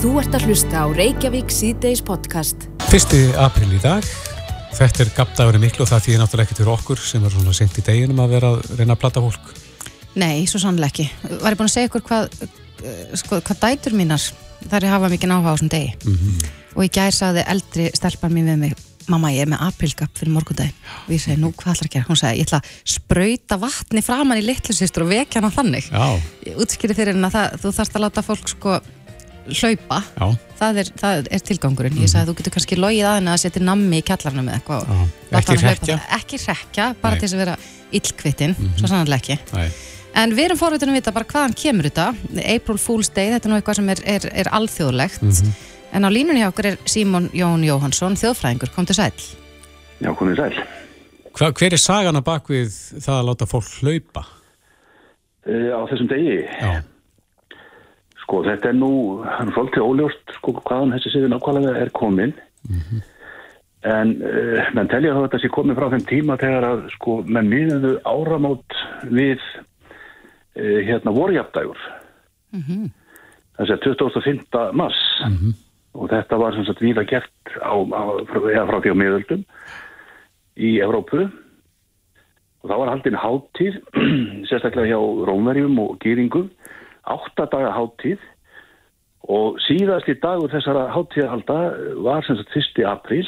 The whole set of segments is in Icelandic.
Þú ert að hlusta á Reykjavík síðdeis podcast. Fyrsti april í dag. Þetta er gapdagurinn miklu og það þýðir náttúrulega ekki til okkur sem er svona sent í deginum að vera að reyna að platta fólk. Nei, svo sannlega ekki. Var ég búin að segja ykkur hvað, eh, sko, hvað dætur mínar þar er hafa mikið náhuga á þessum degi. Mm -hmm. Og í gær sagði eldri stelpan mín við mig, mamma ég er með aprilgap fyrir morgundagin. Og ég segi, nú hvað ætlar að gera? Hún segi, ég ætla að spröyta vatni framann í litlusistur og vekja hana þannig. Já. Ég útskýri fyrir henn að það, þú þarfst að láta fólk sko hlaupa. Já. Það er, það er tilgangurinn. Ég sagði, þú getur kannski logið að henni að setja nammi í kjallarna með eitthvað. Ekki það. Ekki rekja, bara Nei. til þess að vera illkvittin, svo sannlega ekki. Nei. En við erum forvitin að vita bara hvaðan kemur þetta. April Fool's Day, þetta er nú eitthvað sem er, er, er alþjóðlegt. Mhm. En á línunni hjá okkur er Símon Jón Jóhansson, þjóðfræðingur, kom til sæl. Já, komið sæl. Hva, hver er sagan að bakvið það að láta fólk hlaupa? Uh, á þessum degi, Já. Sko, þetta er nú, það er svolítið óljóst, sko, hvaðan þessi sigur nákvæmlega er komin. En uh, menn telja þá að þetta sé komin frá þeim tíma þegar að, sko, menn miðuðu áramót við, uh, hérna, vorjafdægur. Þessi er 25. mars. Og þetta var sem sagt víða gert á, á, frá, frá því á miðöldum í Evrópu. Og þá var haldin háttíð, sérstaklega hjá Rómverjum og Gýringum, áttadaga háttíð og síðasti dagur þessara háttíðahalda var sem sagt 1. apríl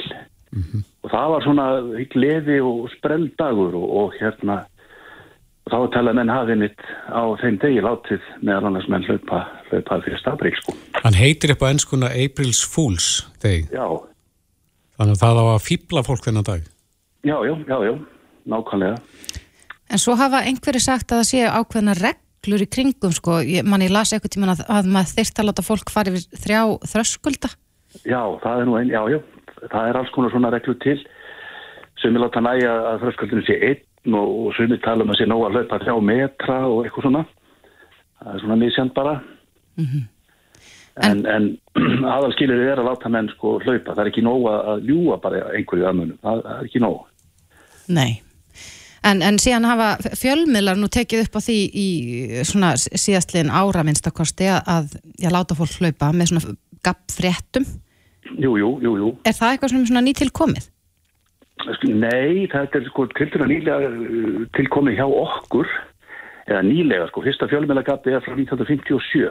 og það var svona gleði og sprell dagur og, og hérna og þá talað menn hafið mitt á þeim degi látið meðal annars menn hlaupa, hlaupa 1. apríl sko. Hann heitir upp á ennskuna April's Fools deg. Já, Þannig að það á að fýbla fólk þennan dag. já, já, já, já, nákvæmlega. En svo hafa einhverju sagt að það séu ákveðna reglur í kringum, sko. Ég, man ég las eitthvað tíman að, að maður þyrst að láta fólk fara yfir þrjá þröskulda. Já, það er nú einn, já, já, það er alls konar svona reglu til sem vil láta næja að þröskuldinu sé einn og, og sumir tala um að sé nóg að hlaupa þrjá metra og eitthvað svona. Það er svona nýsjand bara. En, en aðalskilir er að láta menn sko hlaupa. Það er ekki nóg að að ljúa bara einhverju aðmunum. Það, það er ekki nóg. Nei. En, en síðan hafa fjölmiðlar nú tekið upp á því í svona síðastliðin ára minnstakosti að, að já, láta fólk hlaupa með svona gappfréttum. Jú, jú, jú, jú. Er það eitthvað sem er svona nýtilkomið? Nei, þetta er sko tildur nýlega uh, tilkomið hjá okkur eða nýlega sko. Fyrsta fjölmjölagabbi er frá 1957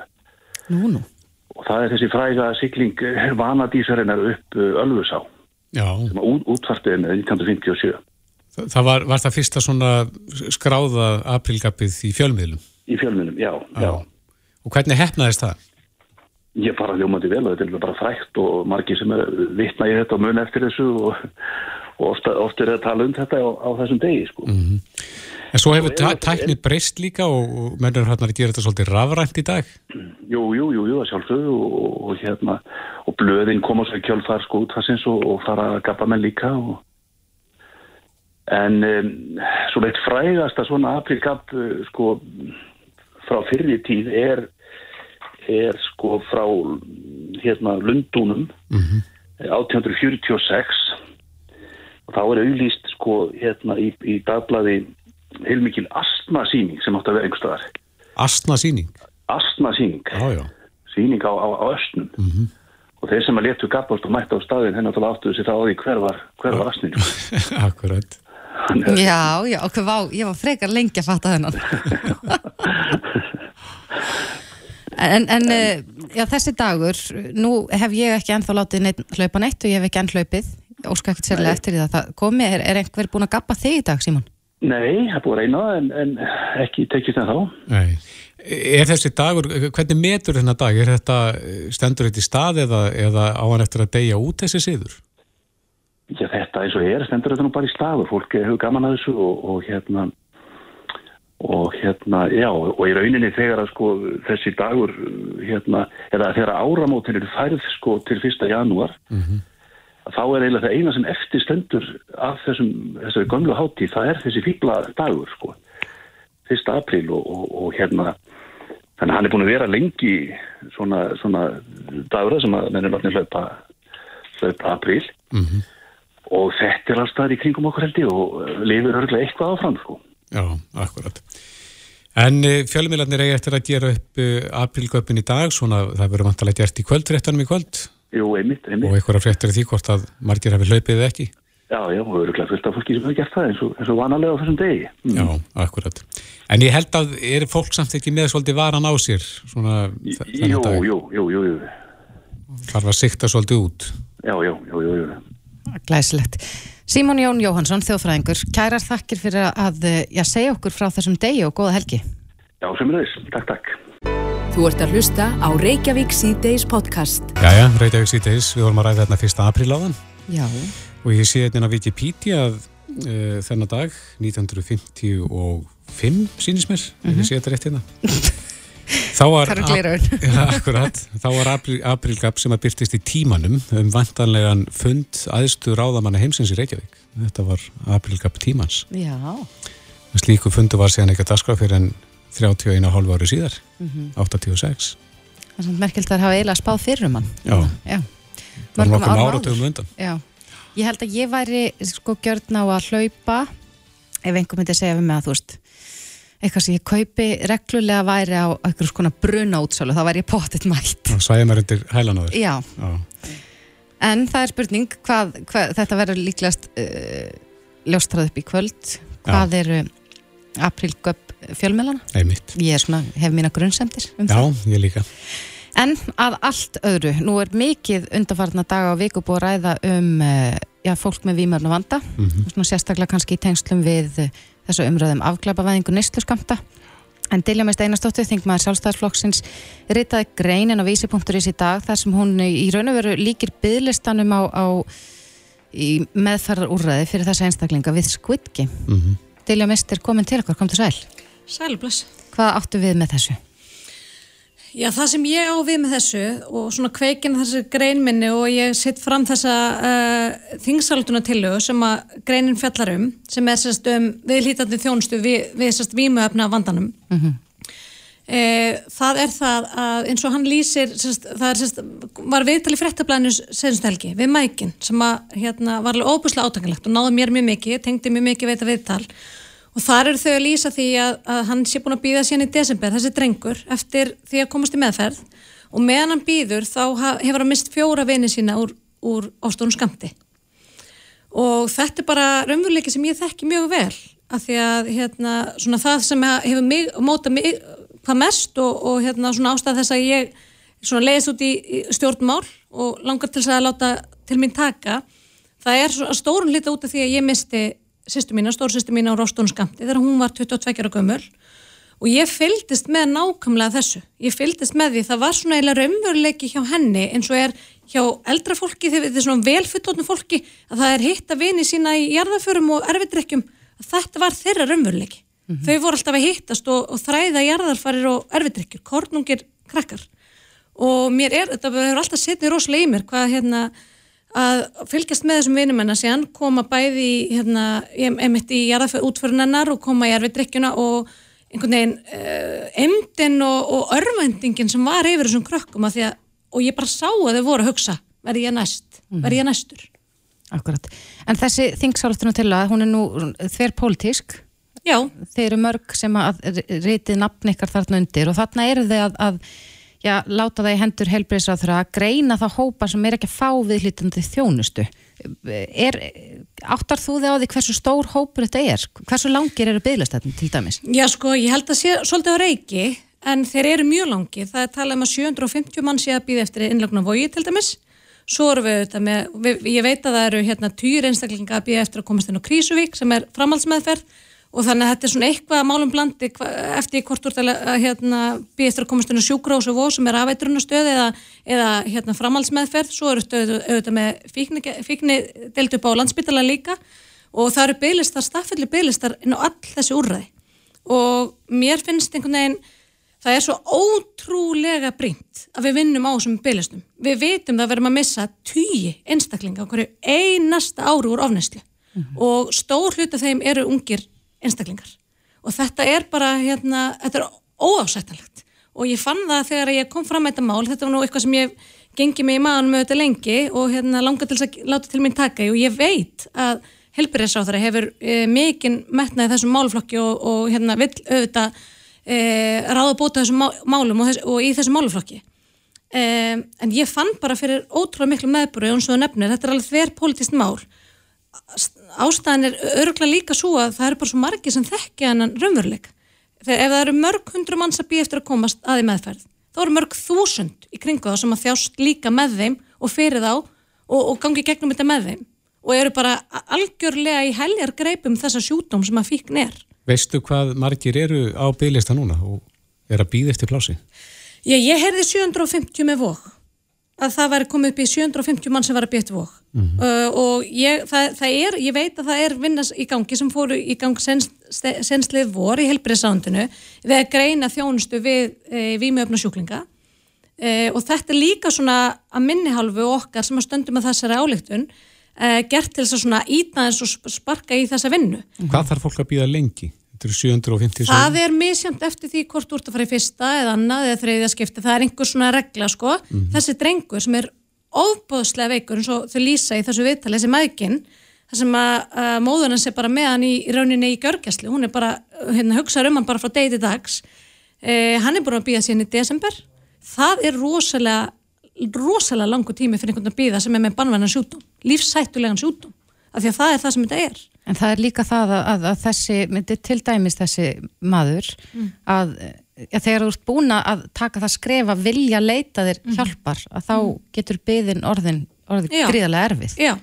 Nú, nú. og það er þessi fræga sigling eh, vanadísarinnar upp uh, Ölfusá. Já. sem út, útvarpiði með 1957 Það, það var, var það fyrsta svona skráða aprilgapið í fjölmiðlum. í fjölmunum, já, já. Og hvernig hefnaðist það? Ég fara hljómandi vel og þetta er bara frækt og margir sem er vitna í þetta og mun eftir þessu og, og ofta, ofta er að tala um þetta á, á þessum degi, sko. En svo hefur tæ- tækni breyst líka og, og mennur hann að gera þetta svolítið rafrænt í dag. Jú, jú, jú, jú, það sjálfsögðu og, og hérna, og blöðin koma svo í kjölfar sko útfarsins og, og fara að gappa menn líka og en um, svo veit frægasta svona aprilgap uh, sko frá fyrri tíð er er sko frá hérna Lundúnum mm 1846 og þá er auðlýst sko hérna í, í dagblaði heilmikil astmasýning sem átt að vera einhverstaðar Astna síning. astmasýning. Já, já. sýning á, á, á östnum og þeir sem að letu gabbast og mætti á staðin hennar til áttuðu sér það á því hver var, hver var astnin Akkurat. Já, já, okkur vá, ég var frekar lengi að fatta þennan. en, en eh, já, þessi dagur, nú hef ég ekki ennþá látið neitt, hlaupa neitt og ég hef ekki enn hlaupið, óska ekkert sérlega eftir því að það komi, er, er einhver búin að gappa þig í dag, Símon? Nei, það er búið að reyna það, en, en ekki tekist en þá Nei. Er þessi dagur, hvernig metur þennan dag? Er þetta, stendur þetta í stað eða, eða á hann eftir að deyja út þessi siður? Já, þetta eins og er, stendur þetta nú bara í stað og fólk hefur gaman að þessu og, og hérna og hérna, já, og í rauninni þegar að sko þessi dagur hérna, eða þegar áramótin eru færð sko til 1. janúar þá er eiginlega það eina sem eftir stendur af þessum, þessari gömlu hátíð, það er þessi fíbla dagur sko 1. apríl og, og, og hérna þannig að hann er búin að vera lengi svona, svona dagur sem að menn er látni hlaupa hlaupa apríl og þetta er alltaf í kringum okkur held ég og lifir örglega eitthvað áfram sko Já, akkurat. En uh, fjölmiðlarnir eigi eftir að gera upp uh, aprilgöpun í dag, svona það verður vantalega gert í kvöldfréttanum í kvöld Jú, einmitt, og einmitt. einhverja fréttir því hvort að margir hafi hlaupið ekki. Já, já, og öruglega fullt af fólki sem hefur gert það eins og, eins og vanalega á þessum degi. Mm. Já, akkurat. En ég held að er fólk samt ekki með svolítið varan á sér svona þennan dag? jú, jú, jú, jú. Þarf að sikta svolítið út. Já, já, jú, jú, jú. Glæsilegt. Símón Jón Jóhansson, þjóðfræðingur, kærar þakkir fyrir að eh, já, segja okkur frá þessum degi og góða helgi. Já, sem er þess. Takk, takk. Þú ert að hlusta á Reykjavík síðdeis podcast. Jæja, Reykjavík síðdeis, við vorum að ræða þarna 1. apríl áðan Já. og ég sé hérna á Wikipedia að uh, þennan dag, 1955 sýnis mér, mm -hmm. ég sé þetta rétt hérna. Þá var, ja, akkurat, þá var apríl, aprílgap sem að byrtist í tímanum um vantanlegan fund aðstu ráðamanna heimsins í Reykjavík. Þetta var aprílgap tímans. Já. Slíku fundu var síðan ekki að daskra fyrir en 31,5 ári síðar, 86. Það er svona merkilt að hafa eiginlega spáð fyrir um hann. Já, Já. það var nokkuð árum áratugum undan. Já. Ég held að ég væri sko gjörn á að hlaupa ef einhver myndi segja við mig að þú veist eitthvað sem ég kaupi reglulega væri á einhverjum skona bruna útsölu þá væri ég pottitt mætt. Það svæði mér undir hælan á þér. Já. Já. En það er spurning hvað, hvað þetta verður líklegast uh, ljóstrað upp í kvöld. Hvað eru aprílgöp fjölmjölana? Einmitt. Ég er svona, hef mína grunnsemdir um Já, það. ég líka. En að allt öðru, nú er mikið undarfarna daga og viku búið að ræða um uh, já, fólk með výmörn og vanda, Mhm. svona sérstaklega kannski í tengslum við þessu umröðum afglapavæðingu neysluskamta. En Dilja Meist Einarsdóttir, þingmaður sjálfstæðsflokksins, ritaði greinin á vísi.is í dag þar sem hún í raun og veru líkir byðlistanum á, á í meðferðar úrræði fyrir þessa einstaklinga við Game. Mm Dilja Meist er komin til okkur, kom til sæl. Sælbless. Hvað áttu við með þessu? Já, það sem ég á við með þessu og svona kveikin þessi greinminni og ég sitt fram þessa uh, þingsaldunatillu sem að greinin fjallar um, sem er sérst um viðlítandi þjónustu við, við sérst vímuöfna vandanum. Mm það er það að eins og hann lýsir, sérst, það er sérst, var viðtal í fréttablaðinu senst helgi við mækin sem að hérna, var alveg óbúslega átangalegt og náði mér mjög mikið, tengdi mjög mikið við þetta viðtal og þar eru þau að lýsa því að, að hann sé búin að býða síðan í desember, þessi drengur, eftir því að komast í meðferð. Og meðan hann býður þá hefur hann mist fjóra vini sína úr, úr ástónu skamti og þetta er bara raunveruleiki sem ég þekki mjög vel af því að hérna, það sem hefur mig, móta mig hvað mest og, og hérna, ástæð þess að ég leiðist út í, í stjórnmál og langar til að láta til mín taka það er stórun lita út af því að ég misti sýstu mína, stórsýstu mína á Róstónu skamti þegar hún var 22 ára gömul. Og ég fylgdist með nákvæmlega þessu. Ég fylgdist með því, það var svona eiginlega raunveruleiki hjá henni eins og er hjá eldra fólki, þegar þetta er svona velfuttóttum fólki að það er hitta vini sína í jarðaförum og erfidrykkjum að þetta var þeirra raunveruleiki. Þau voru alltaf að hittast og, og þræða jarðarfarir og erfidrykkjur, kornungir krakkar. Og mér er, þetta hefur alltaf setið rosalega í mér hvað hérna að fylgjast með þessum vinum hennar síðan koma bæði hérna, emitt í jarðaföru útförunennar og koma í erfidrykkjuna og einhvern veginn uh, emdin og, og örvendingin sem var yfir þessum krökkum að að, og ég bara sá að þau voru að hugsa verði ég næst, verði ég næstur? Akkurat. En þessi þingsálustunum til að hún er nú þver pólitísk Já, þeir eru mörg sem að reytið nafn ykkar þarna undir og þarna eru þau að, að já, láta það í hendur helbriðsráður að greina þá hópa sem er ekki að fá viðlítandi þjónustu er, áttar þú þig á því hversu stór hópur þetta er? Hversu langir eru bygglastöðin til dæmis? já sko, ég held að sé svolítið á reiki en þeir eru mjög langi, það er talað um að 750 mann sé að býða eftir innlögn á vogi til dæmis Svo erum við auðvitað með, við, ég veit að það eru hérna týr einstaklinga að býja eftir að komast inn á Krísuvík sem er framhaldsmeðferð og þannig að þetta er svona eitthvað málum blandi eftir hvort úr það hérna, eftir að komast inn á sjúkrós og vóð sem er afeitrunastöð eða, eða hérna, framhaldsmeðferð, svo eru þetta auðvitað með fíkni, fíkni deilt upp á landsbytala líka. Og það eru bygglistar, staffilli bygglistar inn á all þessi úrræði. Og mér finnst einhvern veginn það er svo ótrúlega brínt að við vinnum á þessum bygglistum. Við vitum það að verðum að missa tíu einstaklinga hverju einasta ári úr ofnæslu og stór hlut af þeim eru ungir einstaklingar. Og þetta er bara hérna, þetta er óásættanlegt. Og ég fann það þegar ég kom fram með þetta mál, þetta var nú eitthvað sem ég gengi mig í maðan með þetta lengi og hérna langar til að láta til mín taka og ég veit að helbriðsáþara hefur e, mikinn metnaði þessum málflokki og, og hérna vill auðvitað e, ráða bóta þessum málum og, þess, og í þessum máluflokki e, en ég fann bara fyrir ótrúlega miklu meðbúru og eins og nefnir, þetta er alveg þver politist mál ástæðan er öruglega líka svo að það eru bara svo margi sem þekkja hennan raunveruleik þegar ef það eru mörg hundru manns að býja eftir að komast að í meðferð þá eru mörg þúsund í kringu þá sem að þjást líka með þeim og fyrir þá og, og gangi gegnum þetta með þeim og eru bara algjörlega í heljar greipum þessa sjútum sem að fíkn er. Veistu hvað margir eru á bygglista núna og er að býða eftir plási? Já, ég heyrði 750 með vok að það væri komið upp í 750 mann sem var að eftir vok mm -hmm. uh, og ég, það, það er, ég veit að það er vinnas í gangi sem fóru í gang senslið vor í helbriðsándinu við að greina þjónustu við e, výmjöfna sjúklinga e, og þetta er líka svona að minnihalvu okkar sem að stöndum að þessari álíktun uh, gert til þess að svona íta eins og sparka í þessa vinnu. Hvað þarf fólk að býða lengi? Þetta eru 750 Það er misjönd eftir því hvort þú ert að fara í fyrsta eða annað eða þreyðja skipti, það er einhver svona regla sko. Mm -hmm. Þessi drengur sem er ofbóðslega veikur eins og þau lýsa í þessu viðtali, þessi maðginn, það sem að, að móðurinn sé bara með hann í, í rauninni í görgjastli, hún er bara, hérna hugsaður um hann bara frá degi til dags, eh, hann er búin að býða síðan í desember, það er rosalega rosalega langu tími fyrir einhvern að býða sem er með banvæna að En það er líka það að, að, að þessi myndi til dæmis þessi maður mm. að, að þegar þú ert búin að taka það skrefa vilja leita þér mm. hjálpar að þá mm. getur byðin orðin, orðin gríðarlega erfið Já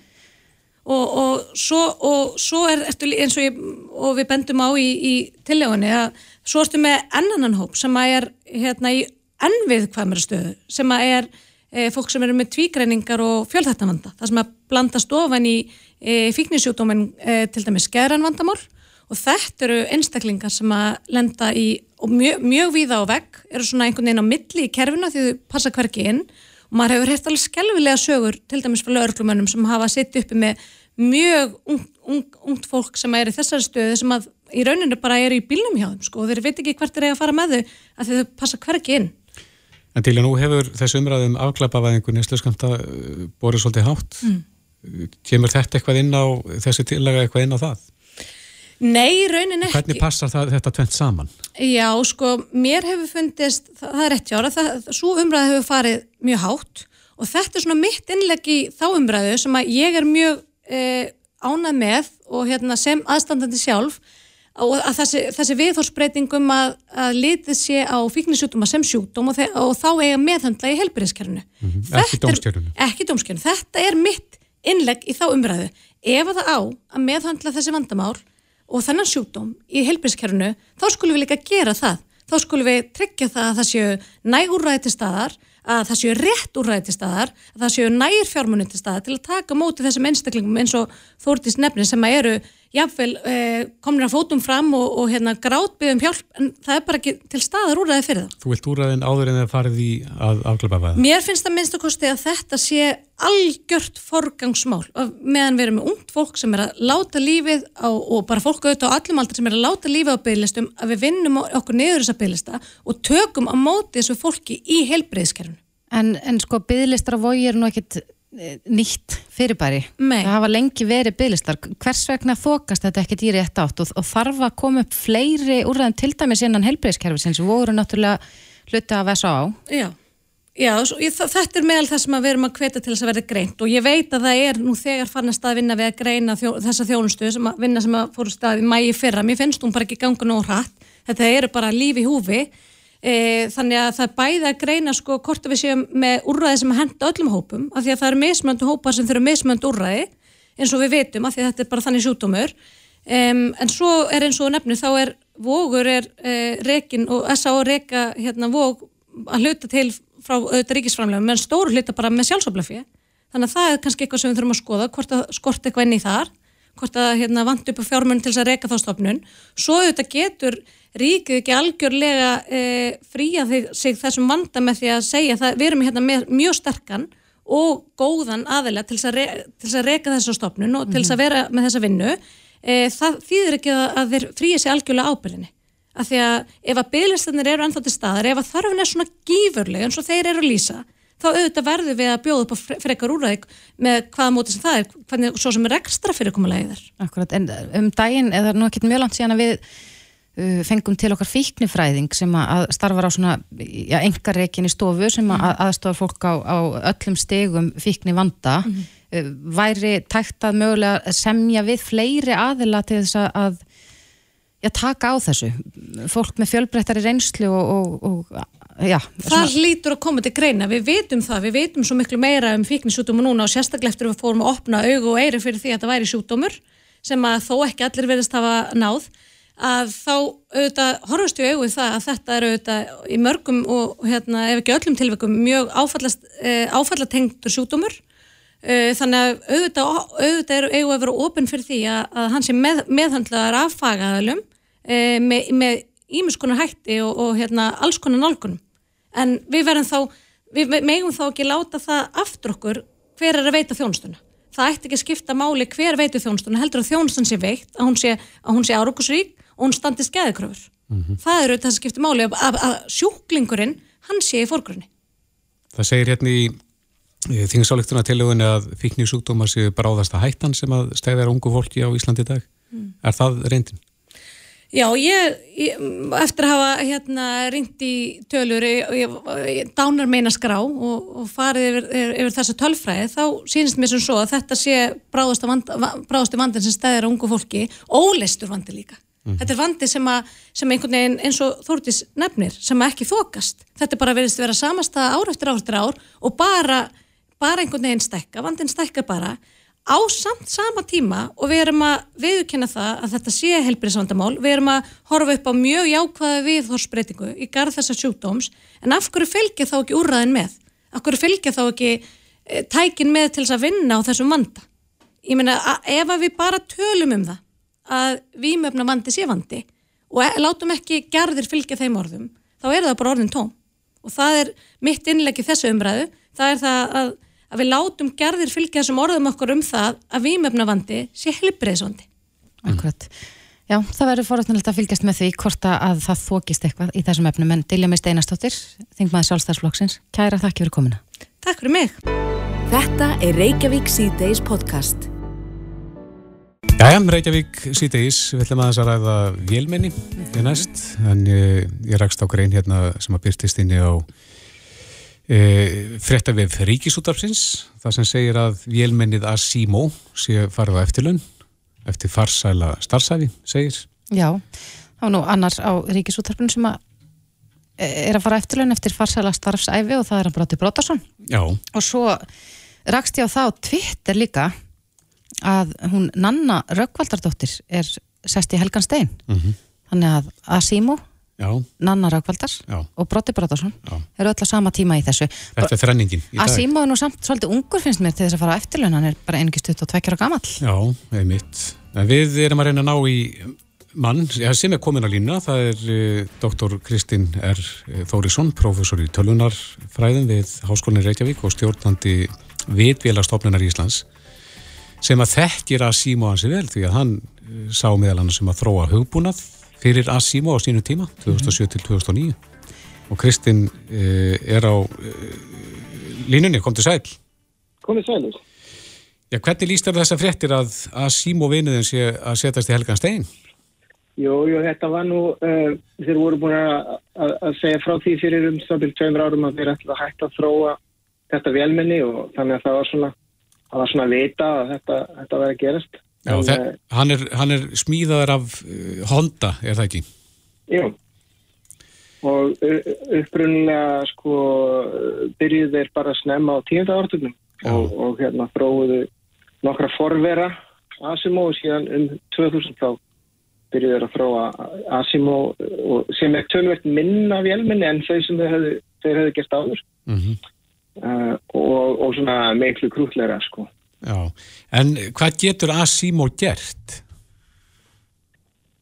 og, og, svo, og svo er eins og, ég, og við bendum á í, í tillegunni að svo ertu með ennanan hóp sem að er hérna í ennvið hvað mér stöðu sem að er e, fólk sem eru með tvígreiningar og fjölþættamanda, það sem að blanda stofan í e, fíknisjúdómin e, til dæmis skeranvandamál og þetta eru einstaklingar sem að lenda í, og mjög, mjög víða á vegg, eru svona einhvern veginn á milli í kerfina því þau passa hverki inn. Og maður hefur hægt alveg skelvilega sögur til dæmis fyrir örglumönnum sem hafa sitt uppi með mjög ungt, ungt, ungt fólk sem er í þessari stöðu sem að í rauninu bara eru í bílnum hjá þeim sko. Og þeir veit ekki hvert er að fara með þau að þau passa hverki inn En til og nú hefur þessu umræðum afklapavæðingu nýsluskamta uh, borðið svolítið hátt. Mm. Kemur þetta eitthvað inn á, þessi tillega eitthvað inn á það? Nei, raunin ekki. Hvernig passar það, þetta tvent saman? Já, sko, mér hefur fundist, það, það er rétt jára, svo umræði hefur farið mjög hátt og þetta er svona mitt innlegg í þá umræðu sem að ég er mjög eh, ánað með og hérna, sem aðstandandi sjálf að þessi, þessi viðhórsbreytingum að, að litið sé á fíknisjútuma sem sjúkdóm og, og þá eiga meðhandla í helbyrðiskerfunu. Mm -hmm. Ekki dómskjörunu. Ekki dómskjörunu. Þetta er mitt innlegg í þá umræðu. Ef það á að meðhandla þessi vandamál og þennan sjúkdóm í helbyrðiskerfunu, þá skulum við líka gera það. Þá skulum við tryggja það að það séu nægúræði til staðar, að það séu rétt úræði til staðar, að það séu nægir fjármunni til staðar til að taka móti þessum einstaklingum eins og Þórtís nefnir sem eru jáfnveil eh, komin að fótum fram og, og hérna grátbyggum hjálp en það er bara ekki til staðar úræði fyrir það. Þú vilt úræðin áður en það farið í að afglöpa það? Mér finnst það minnst að kosti að þetta sé algjört forgangsmál meðan við erum með ungt fólk sem er að láta lífið á, og bara fólk auðvitað á allum aldar sem er að láta lífið á bygglistum að við vinnum okkur niður þessa bygglista og tökum á móti þessu fólki í heilbreyðskerfunu. En, en sko bygglistar á vogi er nú ekkit nýtt fyrirbæri. Nei. Það hafa lengi verið bygglistar. Hvers vegna þokast þetta ekki dýri ett átt og, og þarf að koma upp fleiri úrræðum til dæmis innan helbreyðskerfi sem voru náttúrulega hluti vesa á? Já, Já ég, þetta er meðal það sem við erum að hveta til þess að verða greint og ég veit að það er nú þegar farnast að vinna við að greina þjó, þessa þjónustu sem að vinna sem að fóru stað í mægi fyrra. Mér finnst hún bara ekki ganga nóg hratt. Þetta eru bara lífi húfi E, þannig að það bæði að greina sko hvort við séum með úrræði sem henda öllum hópum af því að það eru mismöndu hópar sem þurfa mismöndu úrræði eins og við veitum af því að þetta er bara þannig sjútumur um, en svo er eins og nefnu þá er vogur er e, rekin og SA og reka hérna vog að hluta til frá auðvitað ríkisframlegum menn stóru hluta bara með sjálfsoflafi þannig að það er kannski eitthvað sem við þurfum að skoða hvort að skort eitthvað inn í þar hvort að hérna, vant upp á fjármunn til þess að reka þá stofnun. Svo auðvitað getur ríkið ekki algjörlega e, fría sig þessum vanda með því að segja að við erum hérna með mjög sterkan og góðan aðeila til þess að reka þessa stopnun og til þess að vera með þessa vinnu. E, það þýðir ekki að þeir fríja sig algjörlega ábyrðinni af því að ef að bygglistarnir eru ennþá til staðar ef að þarfin er svona gífurlega eins og þeir eru að lýsa þá auðvitað verður við að bjóða upp á frekar úræðik með hvaða móti sem það er, hvernig, svo sem er ekstra fyrirkomulegið er. Akkurat, en um daginn, eða nú ekki mjög langt síðan að við fengum til okkar fíknifræðing sem að starfar á svona ja, engarreikinni stofu sem að aðstofar fólk á, á öllum stegum fíkni vanda mm -hmm. væri tækt að mögulega semja við fleiri aðila til þess að já, taka á þessu? Fólk með fjölbreyttari reynslu og, og, og já, það svona... lítur að koma til greina, við veitum það. Við veitum svo miklu meira um fíknisjútumu núna og sérstaklega eftir við fórum að opna augu og eiri fyrir því að það væri sjútumur sem að þó ekki allir verðist hafa náð að þá auðvitað horfast við auðvitað það að þetta er auðvitað í mörgum og hérna ef ekki öllum tilvægum mjög eh, áfallatengtur sjútumur eh, þannig að auðvitað, auðvitað er auðvitað að vera ofinn fyrir því að, að hans er með, meðhandlaðar af fagaðalum eh, með ímiskonar hætti og, og hérna alls konar nálgunum en við verðum þá, við megum þá ekki láta það aftur okkur hver er að veita þjónstuna það ætti ekki að skipta máli hver veitu þjónstuna heldur að þjónstan sé veikt að hún sé, sé árukusrík og hún standi skæðikröfur. Mm -hmm. Það eru þetta sem skiptir máli að, að, að sjúklingurinn hann sé í fórgrunni. Það segir hérna í, þingsáleiktuna tilögunni að fíknísúkdómar séu bráðasta hættan sem að stæðar ungu fólki á Íslandi í dag. Mm. Er það reyndin? Já, ég, ég eftir að hafa hérna ringt í tölur, ég, ég dánar meina skrá og, og farið yfir, yfir þessa tölfræði, þá sínist mér sem svo að þetta sé bráðastu vand, vandin sem stæðir ungu fólki, óleistur vandi líka. Mm. Þetta er vandi sem, að, sem einhvern veginn eins og Þórtís nefnir sem ekki þokast. Þetta er bara veriðst að vera samastað ár eftir ár eftir ár og bara, bara einhvern veginn stekka, vandin stekka bara á samt sama tíma og við erum að viðkynna það að þetta sé helbriðsvandamál, við erum að horfa upp á mjög jákvæða viðhorsbreytingu í garð þessa sjúkdóms, en af hverju fylgir þá ekki úrraðin með? Af hverju fylgir þá ekki e, tækin með til þess að vinna á þessum vanda? Ég meina, ef við bara tölum um það að výmöfna vandi sé vandi og e látum ekki gerðir fylgja þeim orðum, þá er það bara orðin tóm og það er mitt innleggi þessu umræðu, það er það að, að við látum gerðir fylgja þessum orðum okkur um það að výmöfna vandi sé helbriðsvandi. Akkurat. Já, það verður forrætnilegt að fylgjast með því hvort að það þókist eitthvað í þessum efnum en Dilja með Steinastóttir, þingmaður Sjálfstæðsflokksins, kæra þakki fyrir komina. Takk fyrir mig. Þetta er Reykjavík C-Days podcast. Jæja, Reykjavík síðdeis, við ætlum að þess að ræða vélmenni í næst, en ég, ég rækst á grein hérna sem að byrtist inn í á e, fréttavef Ríkisútarpsins, það sem segir að vélmennið Asimo sé farið á eftirlun, eftir farsæla starfsæfi, segir. Já, þá nú annars á Ríkisútarpsins sem að e, er að fara eftirlun eftir farsæla starfsæfi og það er að Bróti Brótarsson. Já. Og svo rækst ég á það á Twitter líka að hún Nanna Rökkvaldardóttir er sest í Helgan Stein. Mm -hmm. þannig að Asimo Já. Nanna Rökkvaldar og Brotti Brottarsson eru öll á sama tíma í þessu. Þetta er þrenningin í Asimo er nú samt svolítið ungur finnst mér til þess að fara eftirlun hann er bara einingist 22 ára gammal Já, einmitt. Við erum að reyna að ná í mann. Sem er komin að lína, það er uh, doktor Kristinn R. Þórisson professor í tölunarfræðin við Háskólinni Reykjavík og stjórnandi viðvélastofnunar Íslands sem að þekkir Asimo hansi vel því að hann eh, sá meðal hann sem að þróa hugbúnað fyrir Asimo á sínu tíma 2007-2009 og Kristinn eh, er á eh, línunni, kom til sæl. Kom til sæl. Já, hvernig líst þér þess að fréttir að Asimo vinuðin sé að setjast í Helgan Stein? Jú, jú, þetta var nú uh, þeir voru búin að, að, að segja frá því fyrir um stabil tveimur árum að þeir ætla að hætta að þróa þetta velmenni og þannig að það var svona það var svona að vita að þetta, þetta verði að gerast. Já, en, það, eh, hann, er, hann er smíðaður af uh, Honda, er það ekki? Jú, og upprunnilega sko byrjuð þeir bara að snemma á tíunda ártugnum og, og hérna fróðuðu nokkra forvera Asimo og síðan um 2000 þá byrjuð þeir að fróða Asimo sem er tölvert minna vélminni en þau sem þeir hefðu, þeir hefðu gert áður. Mm uh, og, og svona meiklu krútleira sko. Já, en hvað getur Asimo gert?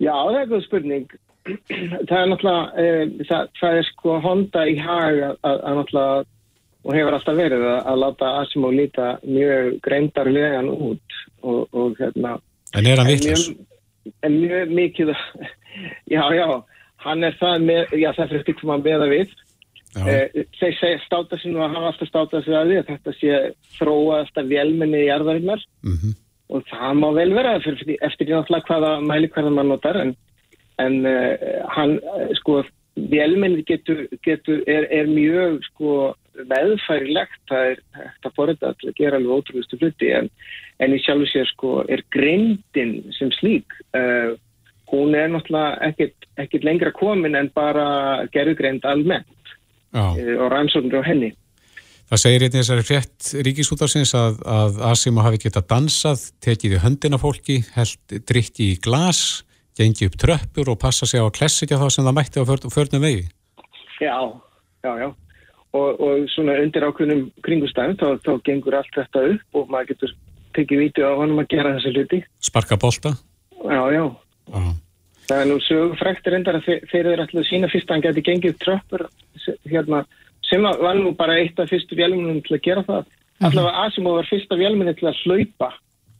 Já, það er góð spurning. það er náttúrulega, uh, það, það er sko honda í hag að, að, að náttúrulega, og hefur alltaf verið að, að láta Asimo líta mjög greindarlegan út og, og hérna... En er hann vittlust? En mjög mikið, já, já, hann er það með, já það fyrir stikkum að beða við Eh, þeir segja státa sér nú að hafa alltaf státa sér að því að þetta sé þróa alltaf velminni í jarðarinnar. Mm -hmm. og það má vel vera fyrir, eftir því náttúrulega hvaða mæli hverða mann notar en, en uh, hann, uh, sko, vélmennið getur, getur er, er mjög, sko, veðfærilegt, það er hægt að forða að gera alveg ótrúistu flutti, en, en í sjálfu sér, sko, er greindin sem slík, uh, hún er náttúrulega ekkit, ekkit lengra komin en bara gerðugreind almennt og rannsóknir á henni. Það segir einnig þessari frétt ríkisútarsins að, að Asimo hafi getað dansað, tekið í höndina fólki, held drikki í glas, gengi upp tröppur og passa sig á að klessikja þá sem það mætti á förnum vegi. Já, já, já. Og, og svona undir ákveðnum kringustæðum þá, þá gengur allt þetta upp og maður getur tekið vítu á honum að gera þessi hluti. Sparka bolta? Já, já. já. Það er nú sögufræktir endar að þeir eru alltaf sína fyrst að hann geti gengið tröppur hérna sem var nú bara eitt af fyrstu vélmunum til að gera það. Mhm. Allavega Asimov var fyrsta vélmunni til að hlaupa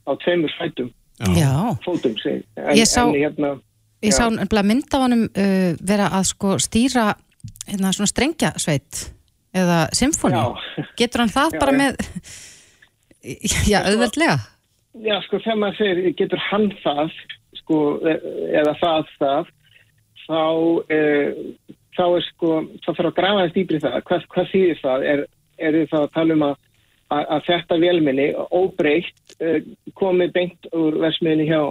á tveimur fætum. Já. Fótum. En, ég sá, hérna, sá mynd af honum uh, vera að sko stýra hérna svona strengjasveit eða symfóni. Getur hann það já, bara já. með, já, auðveldlega? Já, sko, þegar maður segir getur hann það, sko, eða það það, þá... Uh, þá er sko, þá þarf að grafa þess dýbri það. Hvað, hvað þýðir það? Er, er það að tala um að, að, að þetta vélminni, óbreykt, uh, komið beint úr versmiðinni hjá,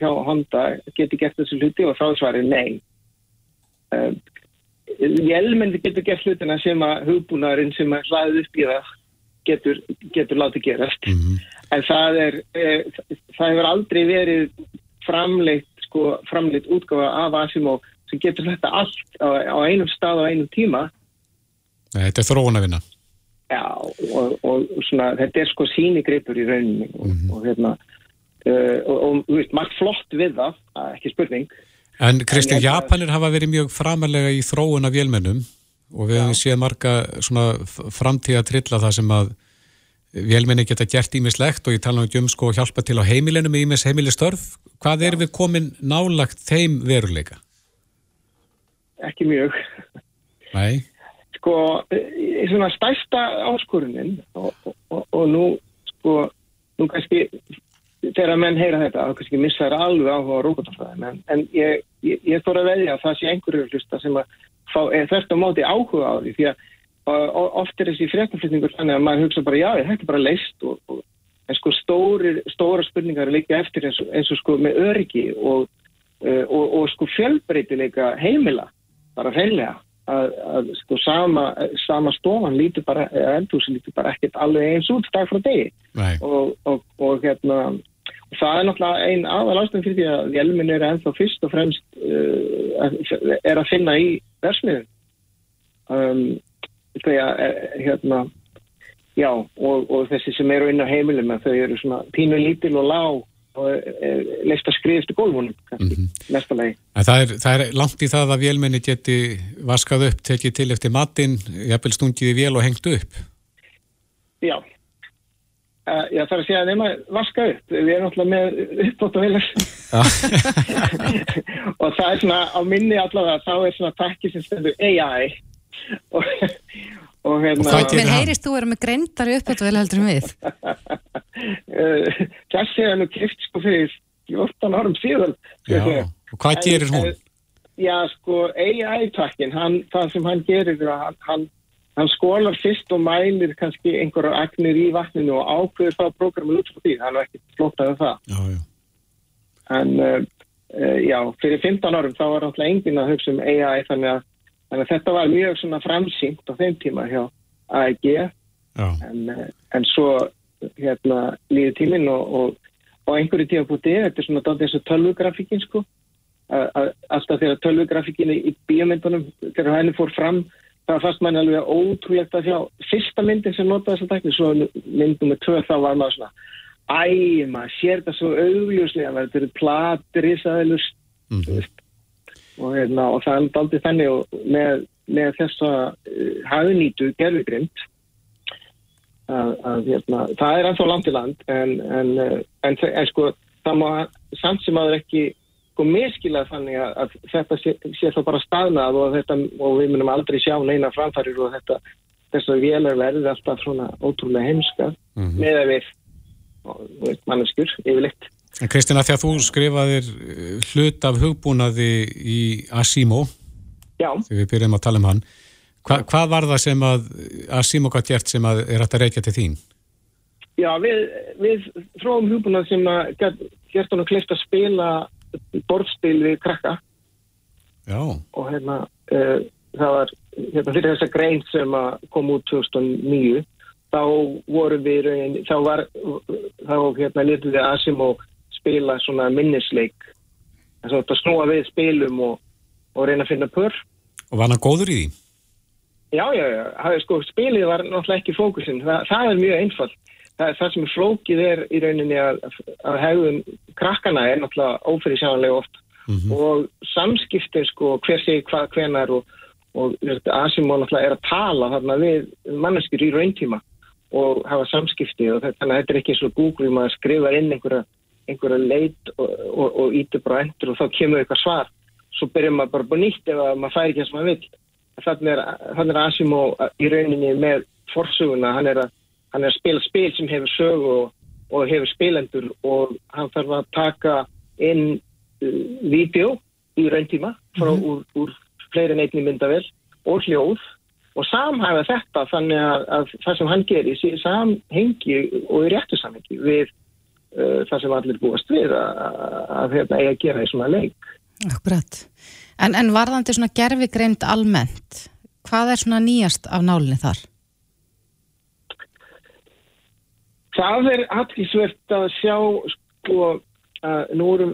hjá Honda, geti gert þessu hluti og þá svarir nei. Uh, vélminni getur gert hlutina sem að hugbúnaðurinn sem að hlaðið upp í það getur, getur látið gerast. Mm -hmm. En það er, uh, það hefur aldrei verið framleitt, sko, framleitt útgáfa af Asimov sem getur þetta allt á, á einum stað og einum tíma. Þetta er þróun að vinna Já, og, og svona, þetta er sko sínigripur í rauninni og, mm -hmm. og hérna uh, og, og veist, margt flott við það, ekki spurning. En Kristján, Japanir hafa verið mjög framalega í þróun af vélmennum og við hefum séð marga svona framtíða trilla það sem að vélmenni geta gert ímislegt og ég tala um sko hjálpa til á heimilinu með ímis heimilistörf. Hvað er við komin nálagt þeim veruleika? ekki mjög. Nei. Sko, svona stærsta áskorunin og, og, og nú, sko, nú kannski þegar menn heyra þetta, þá kannski missa þær alveg áhuga á rókotafræðin, en, en ég, ég, ég þóra að veðja að það sé einhverju hlusta sem að fá, þvert á móti áhuga á því, því að oft er þessi fréttaflutningur þannig að maður hugsa bara, já, þetta er bara leist og, og en sko stóri, stóra spurningar er líka eftir eins og, eins og sko með öryggi og, og, og sko fjölbreytileika heimila bara reynlega að, að sko sama, sama stofan lítur bara, eldhúsi lítur bara ekkert alveg eins út dag frá degi. Og, og, og hérna og það er náttúrulega einn aðal ástæðan fyrir því að vélminn er ennþá fyrst og fremst uh, er að finna í versmiðum um, þegar uh, hérna já og, og þessi sem eru inn á heimilum þau eru svona pínu lítil og lág og eh, leist að skrifst í gólfunum mm -hmm. Það er, það er langt í það að vélmenni geti vaskað upp, tekið til eftir matinn, jafnvel stungið í vél og hengt upp? Já. Uh, já, það er að segja að nema vaska upp. Við erum alltaf með uppbótt og viljast. og það er svona, á minni allavega, þá er svona takki sem stendur AI og og hérna... Mér heyrist þú að vera með greindari uppötuvel heldur um við. Eh, þessi er nú kipt sko fyrir 14 árum síðan. Já, og hvað gerir hún? En, já, sko, AI-takkin, það sem hann gerir, hann, hann, hann skólar fyrst og mælir kannski einhverjar agnir í vatninu og ákveður það programmu út frá því, hann er ekki flóttaðið það. Já, já. En, uh, já, fyrir 15 árum þá var alltaf enginn að hugsa um AI þannig að Þannig að þetta var mjög svona framsýnt á þeim tíma hjá AEG en, eh, en svo hérna líði tíminn og, og, og einhverju tíma bútið, þetta er svona dátt eins og tölvugrafíkin sko. Að, alltaf þegar tölvugrafíkin í, bíomindunum þegar henni fór fram það fannst manni alveg ótrúlegt að sjá fyrsta myndin sem notaði þessa tækni. Svo myndum með tvö þá var maður svona æg, maður sér þetta svo augljóslega þetta eru platir í sæðilust mm -hmm og, hérna, og það er aldrei þannig með, með þessa uh, hafinýtu gerðugrind að, að hérna, það er ennþá land í land en, en, eh, en, en sko það má samt sem aður ekki sko miskilað þannig að, að þetta sé, sé þá bara staðnað og, þetta, og við munum aldrei sjá neina framfærir og þetta þess að vélar verði alltaf svona ótrúlega heimska mm -hmm. með að við manneskur yfirleitt En Kristina, þegar þú skrifaðir eh, hlut af hugbúnaði í Asimo, Já, þegar við byrjum að tala um hann, hva, hvað var það sem að Asimo gætt gert sem að er hægt að reykja til þín? já við, við þróum hugbúnað sem að gert hann að klifta að spila borðspil við krakka. Já, og hérna uh, það var hérna, fyrir þessa grein sem að kom út 2009 þá voru við þá var þá hérna letum við Asimo spila svona minnisleik. Þess að þetta snúa við spilum og, og reyna að finna pör. Og var hann góður í því? Já, já, já, sko, spilið var náttúrulega ekki fókusin, Þa, það er mjög einfalt. Það, það sem flókið er í rauninni að, að hegðun krakkana er náttúrulega ófyrir sjáanlega oft og samskiptin sko, hver segir hvað hvenar og, og Asimó náttúrulega er að tala þarna við manneskjur í rauntíma og hafa samskipti og þetta, þannig að þetta er ekki eins og Google maður skrifar inn einhverja, einhverja leit og, og, og ítir bara endur og þá kemur eitthvað svar. Svo byrjar maður bara búið nýtt ef að maður fær ekki það sem maður vill. Þannig er, er Asimo í rauninni með forsuguna, hann er að, hann er að spila spil sem hefur sögu og, og hefur spilendur og hann þarf að taka inn uh, vídeo í rauntíma frá úr, úr fleiri neitni myndavel og hljóð. Og samhæfa þetta þannig að, að það sem hann gerir sé samhengi og í réttu samhengi við uh, það sem allir búast við að, að, að hérna, eiga að gera í svona leik. Akkurat. En, en varðandi svona gerfigreind almennt, hvað er svona nýjast af nálinni þar? Það er aðtilsvert að sjá sko að nú erum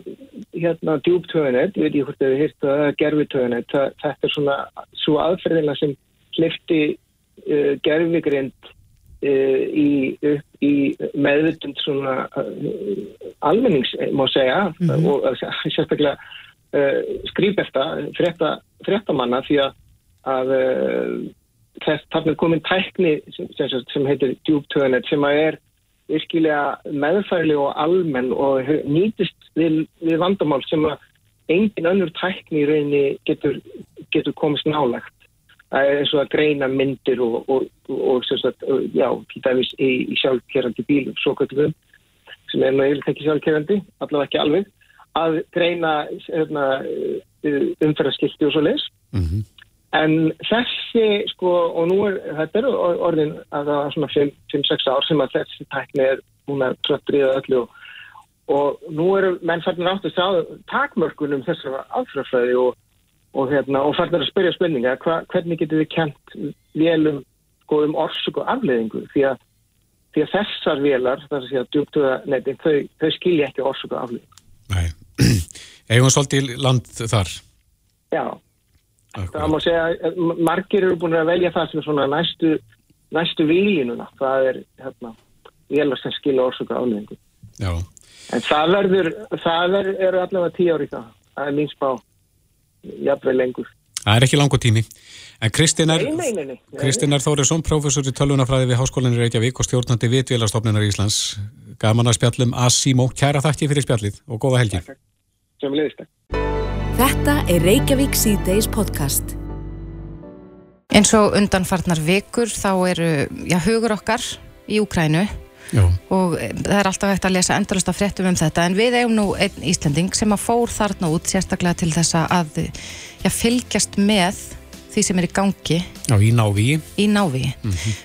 hérna djúptöðunet, ég veit ekki hvort þið hefur hýrt að gerfitöðunet, þetta er svona svo aðferðina sem hlifti uh, gerfigreind uh, í, upp í meðvitund svona uh, almennings, má segja, og uh, sérstaklega uh, skrýpefta, frétta, fréttamanna því að, að þess, er komin tækni sem, sem, sem heitir djúptöðunet sem að er virkilega meðfæli og almenn og nýtist við, við vandamál sem að engin önnur tækni í rauninni getur, getur komist nálagt. Það er eins og að greina myndir og, og, og, og já, til dæmis í, í sjálfkerrandi bílum, svo kvöldum sem er eiginlega ekki sjálfkerrandi, allavega ekki alveg, að greina hérna, umferðarskilti og svo leis. Mm En þessi, sko, og nú er, þetta er orðin að það er svona 5-6 ár sem að þessi tækni er búin að tröttriða öllu og, og nú eru menn færnir átt að sjá takmörkunum þessar aðfrafræði og, og, hérna, og færnir að spyrja spurninga, hva, hvernig getur við kent vélum sko, um orsök og afleðingu því að, því að þessar vélar, þar að djúptuða þau, þau skilja ekki orsök og afleðingu. Nei. Eigum svolítið land þar? Já. Það Akkurat. má segja að margir eru búin að velja það sem er svona næstu, næstu výlínuna. Það er hérna, vélar sem skilja orsöka áleðingu. Já. En það verður, það er, eru allavega tíu ári það. Það er mín spá, jafnveg lengur. Það er ekki langur tími. En er, er Þórisson, prófessor í tölvunafræði við Háskólinni Reykjavík og stjórnandi vitvélastofnunar Íslands. Gaman að spjallum Asimo. Kæra þakki fyrir spjallið og góða helgi. Þetta er Reykjavík C-Days podcast. Eins og undanfarnar vikur þá eru já, hugur okkar í Úkrænu Já. og eh, það er alltaf hægt að lesa endalust af fréttum um þetta en við eigum nú einn Íslending sem að fór þarna út sérstaklega til þess að já, fylgjast með því sem er í gangi Já, í návíi. í návi.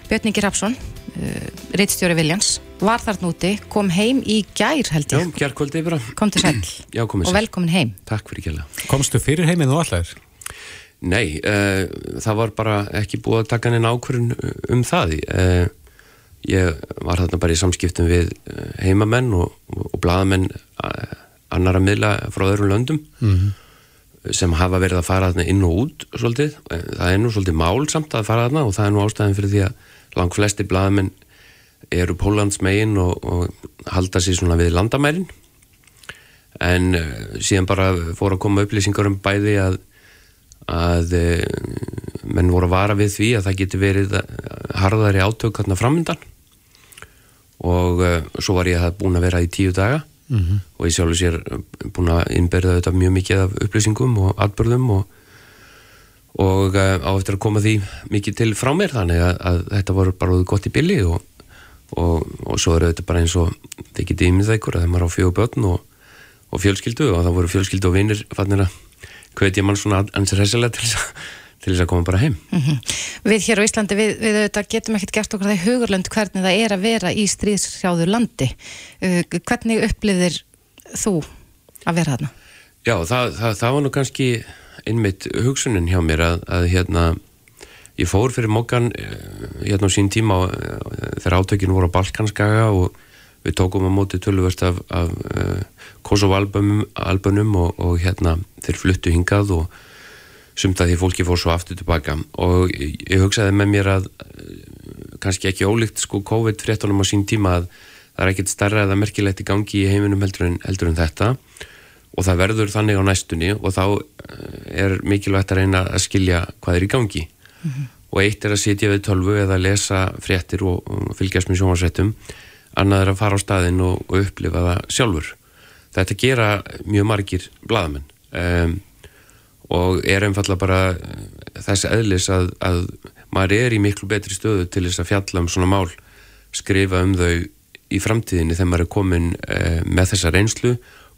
Björn Ingi Rapsson, uh, reittstjóri Viljans, var þarna úti, kom heim í gær held Já, ég, kjærkvöldi bara. kom til sæl Já, og velkomin heim. Takk fyrir. Komstu fyrir heiminn og allar? Nei, uh, það var bara ekki búið að taka neina ákvörun um það. Uh, ég var þarna bara í samskiptum við uh, heimamenn og, og, uh, annara miðla frá öðrum löndum sem hafa verið að fara þarna inn og út svolítið. Eh, Það er nú svolítið mál samt að fara þarna og það er nú ástæðin fyrir því að langt flesti blaðamenn eru Póllands megin og, og halda sér svona við landamærin en uh, síðan bara fór að koma upplýsingar um bæði að að uh, menn voru að vara við því að það geti verið eh, harðari átök hérna framöndan og uh, svo var ég að búin að vera í tíu daga -hmm. og ég sjálfur sér eh, búin að innberða þetta mjög mikið af upplýsingum og atbörðum og og á eftir að koma því mikið til frá mér þannig að, að þetta voru bara gott í billi og, og, og svo er þetta bara eins og þið getið ímyndað ykkur að þeim er á og, og fjölskyldu og það voru fjölskyldu og vinnir fannir að hvetja mann svona ansið hressilega til þess að til þess að koma bara heim. Mm -hmm. Við hér á Íslandi, við, við auðvitað getum ekkert gert okkur það í hugurlönd hvernig það er að vera í stríðsjáðu landi. Uh, hvernig upplifir þú að vera þarna? Já, það, það, það var nú kannski einmitt hugsunin hjá mér að, að hérna, ég fór fyrir mokkan eh, hérna á sín tíma uh, þegar átökinu voru á Balkanskaga og við tókum á móti tölvverst af, af uh, Kosovo-albunum og, og hérna þeir fluttu hingað og sumt að því fólki fór svo aftur tilbaka. Og ég hugsaði með mér að eh, kannski ekki ólíkt sko COVID-19 á sín tíma að það er ekkert starra eða merkilegt í gangi í heiminum heldur en, heldur en þetta. Og það verður þannig á næstunni og þá eh, er mikilvægt að reyna að skilja hvað er í gangi. Mm -hmm. og eitt er að sitja við tölvu eða lesa fréttir og, og fylgjast með sjónvarsrættum annað er að fara á staðin og, og upplifa það sjálfur þetta gera mjög margir bladamenn um, og er einfallega bara eh, þess eðlis að, að maður er í miklu betri stöðu til þess að fjalla um svona mál, skrifa um þau í framtíðinni þegar maður er komin eh, með þessa reynslu,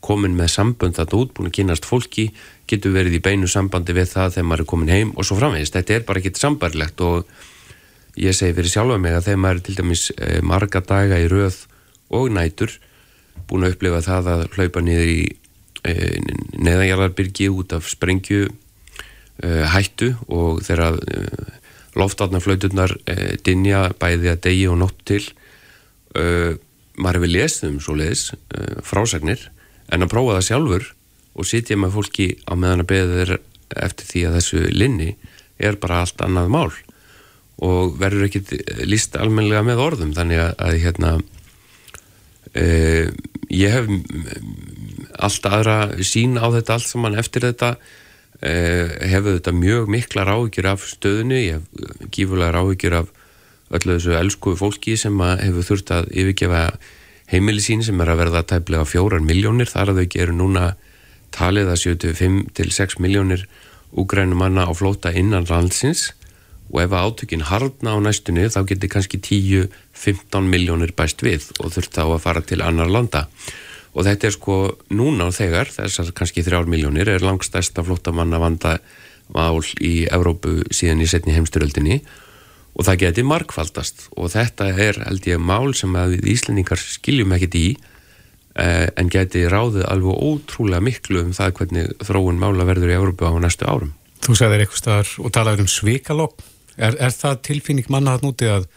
komin með sambönd þetta út, búin að kynast fólki, getur verið í beinu sambandi við það þegar maður er komin heim og svo framvegist. Þetta er bara ekkit sambarlegt og ég segi fyrir sjálfa mig að þegar maður er til dæmis eh, marga daga í röð og nætur, búin að upplifa það að hlaupa niður í Eh, neðanjarðarbyrgi út af sprengju uh, hættu og þegar uh, loftarnaflauturnar uh, dinja bæði að degi og nótt til maður hefur lesið um svo leiðis frásagnir en að prófa það sjálfur og sitja með fólki á meðan að beða þeir eftir því að þessu linni er bara allt annað mál og verður ekkit líst almenlega með orðum þannig að, að hérna ég hef allt aðra sín á þetta allt saman eftir þetta eh, hefur þetta mjög mikla ráðgjur af stöðinu, ég hef gífulega ráðgjur af öllu þessu elsku fólki sem hefur þurft að yfirgefa heimili sín sem er að verða tæplega fjórar miljónir, þar að þau geru núna talið að 75 til 6 miljónir úgrænum manna á flóta innan landsins og ef átökinn hardna á næstunni þá getur kannski 10-15 miljónir bæst við og þurft þá að fara til annar landa og þetta er sko núna og þegar þessar kannski þrjár miljónir er langstæsta flottamanna vanda mál í Evrópu síðan í setni heimsturöldinni og það geti markfaldast og þetta er held ég mál sem að Íslendingar skiljum ekkit í eh, en geti ráðið alveg ótrúlega miklu um það hvernig þróun mála verður í Evrópu á næstu árum. Þú sagðir eitthvað staðar og talaður um svikalokn. Er, er það tilfinning manna þarna úti að,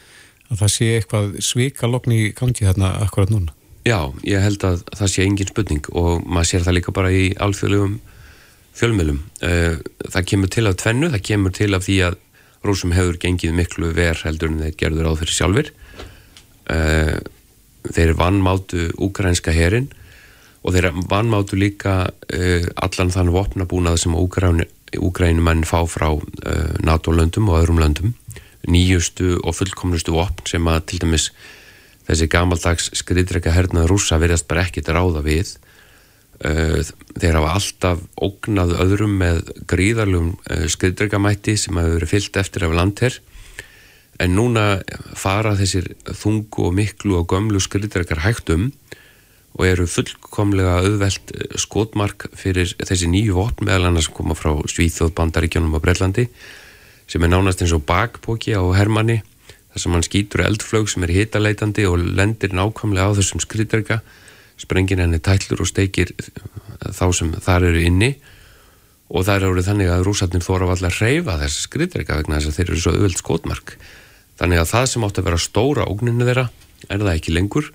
að það sé eitthvað svikalokn í gangi þarna akkurat núna? Já, ég held að það sé engin spurning og maður sér það líka bara í alþjóðlegum fjölmjölum. Eh, það kemur til af tvennu, það kemur til af því að rúsum hefur gengið miklu ver heldur en þeir gerður á fyrir sjálfur. Eh, þeir vannmátu úkrænska herin og þeir vannmátu líka eh, allan þann vopnabúnað sem úkrænumenn fá frá NATO-löndum og öðrum löndum. Nýjustu og fullkomlustu vopn sem að til dæmis þessi gamaldags skriðdrega hernað rúsa verðast bara ekkit ráða við uh, þeir hafa alltaf ógnað öðrum með gríðarlum uh, skriðdregamætti sem hafa verið fyllt eftir af landherr en núna fara þessir þungu og miklu og gömlu skriðdregar hægtum og eru fullkomlega auðvelt uh, skotmark fyrir þessi nýju vopn meðal annars sem koma frá Svíþjóð, Bandaríkjónum og Brellandi sem er nánast eins og bakpóki á Hermanni þar sem hann skýtur eldflög sem er hitaleitandi og lendir nákvæmlega á þessum skriðdrega sprengir henni tællur og steikir þá sem þar eru inni. Og það eru þannig að rúsatnir þóra að allar reyfa þessi skriðdrega vegna þess að þeir eru svo öðvöld skotmark. Þannig að það sem átt að vera stóra ógninu þeirra er það ekki lengur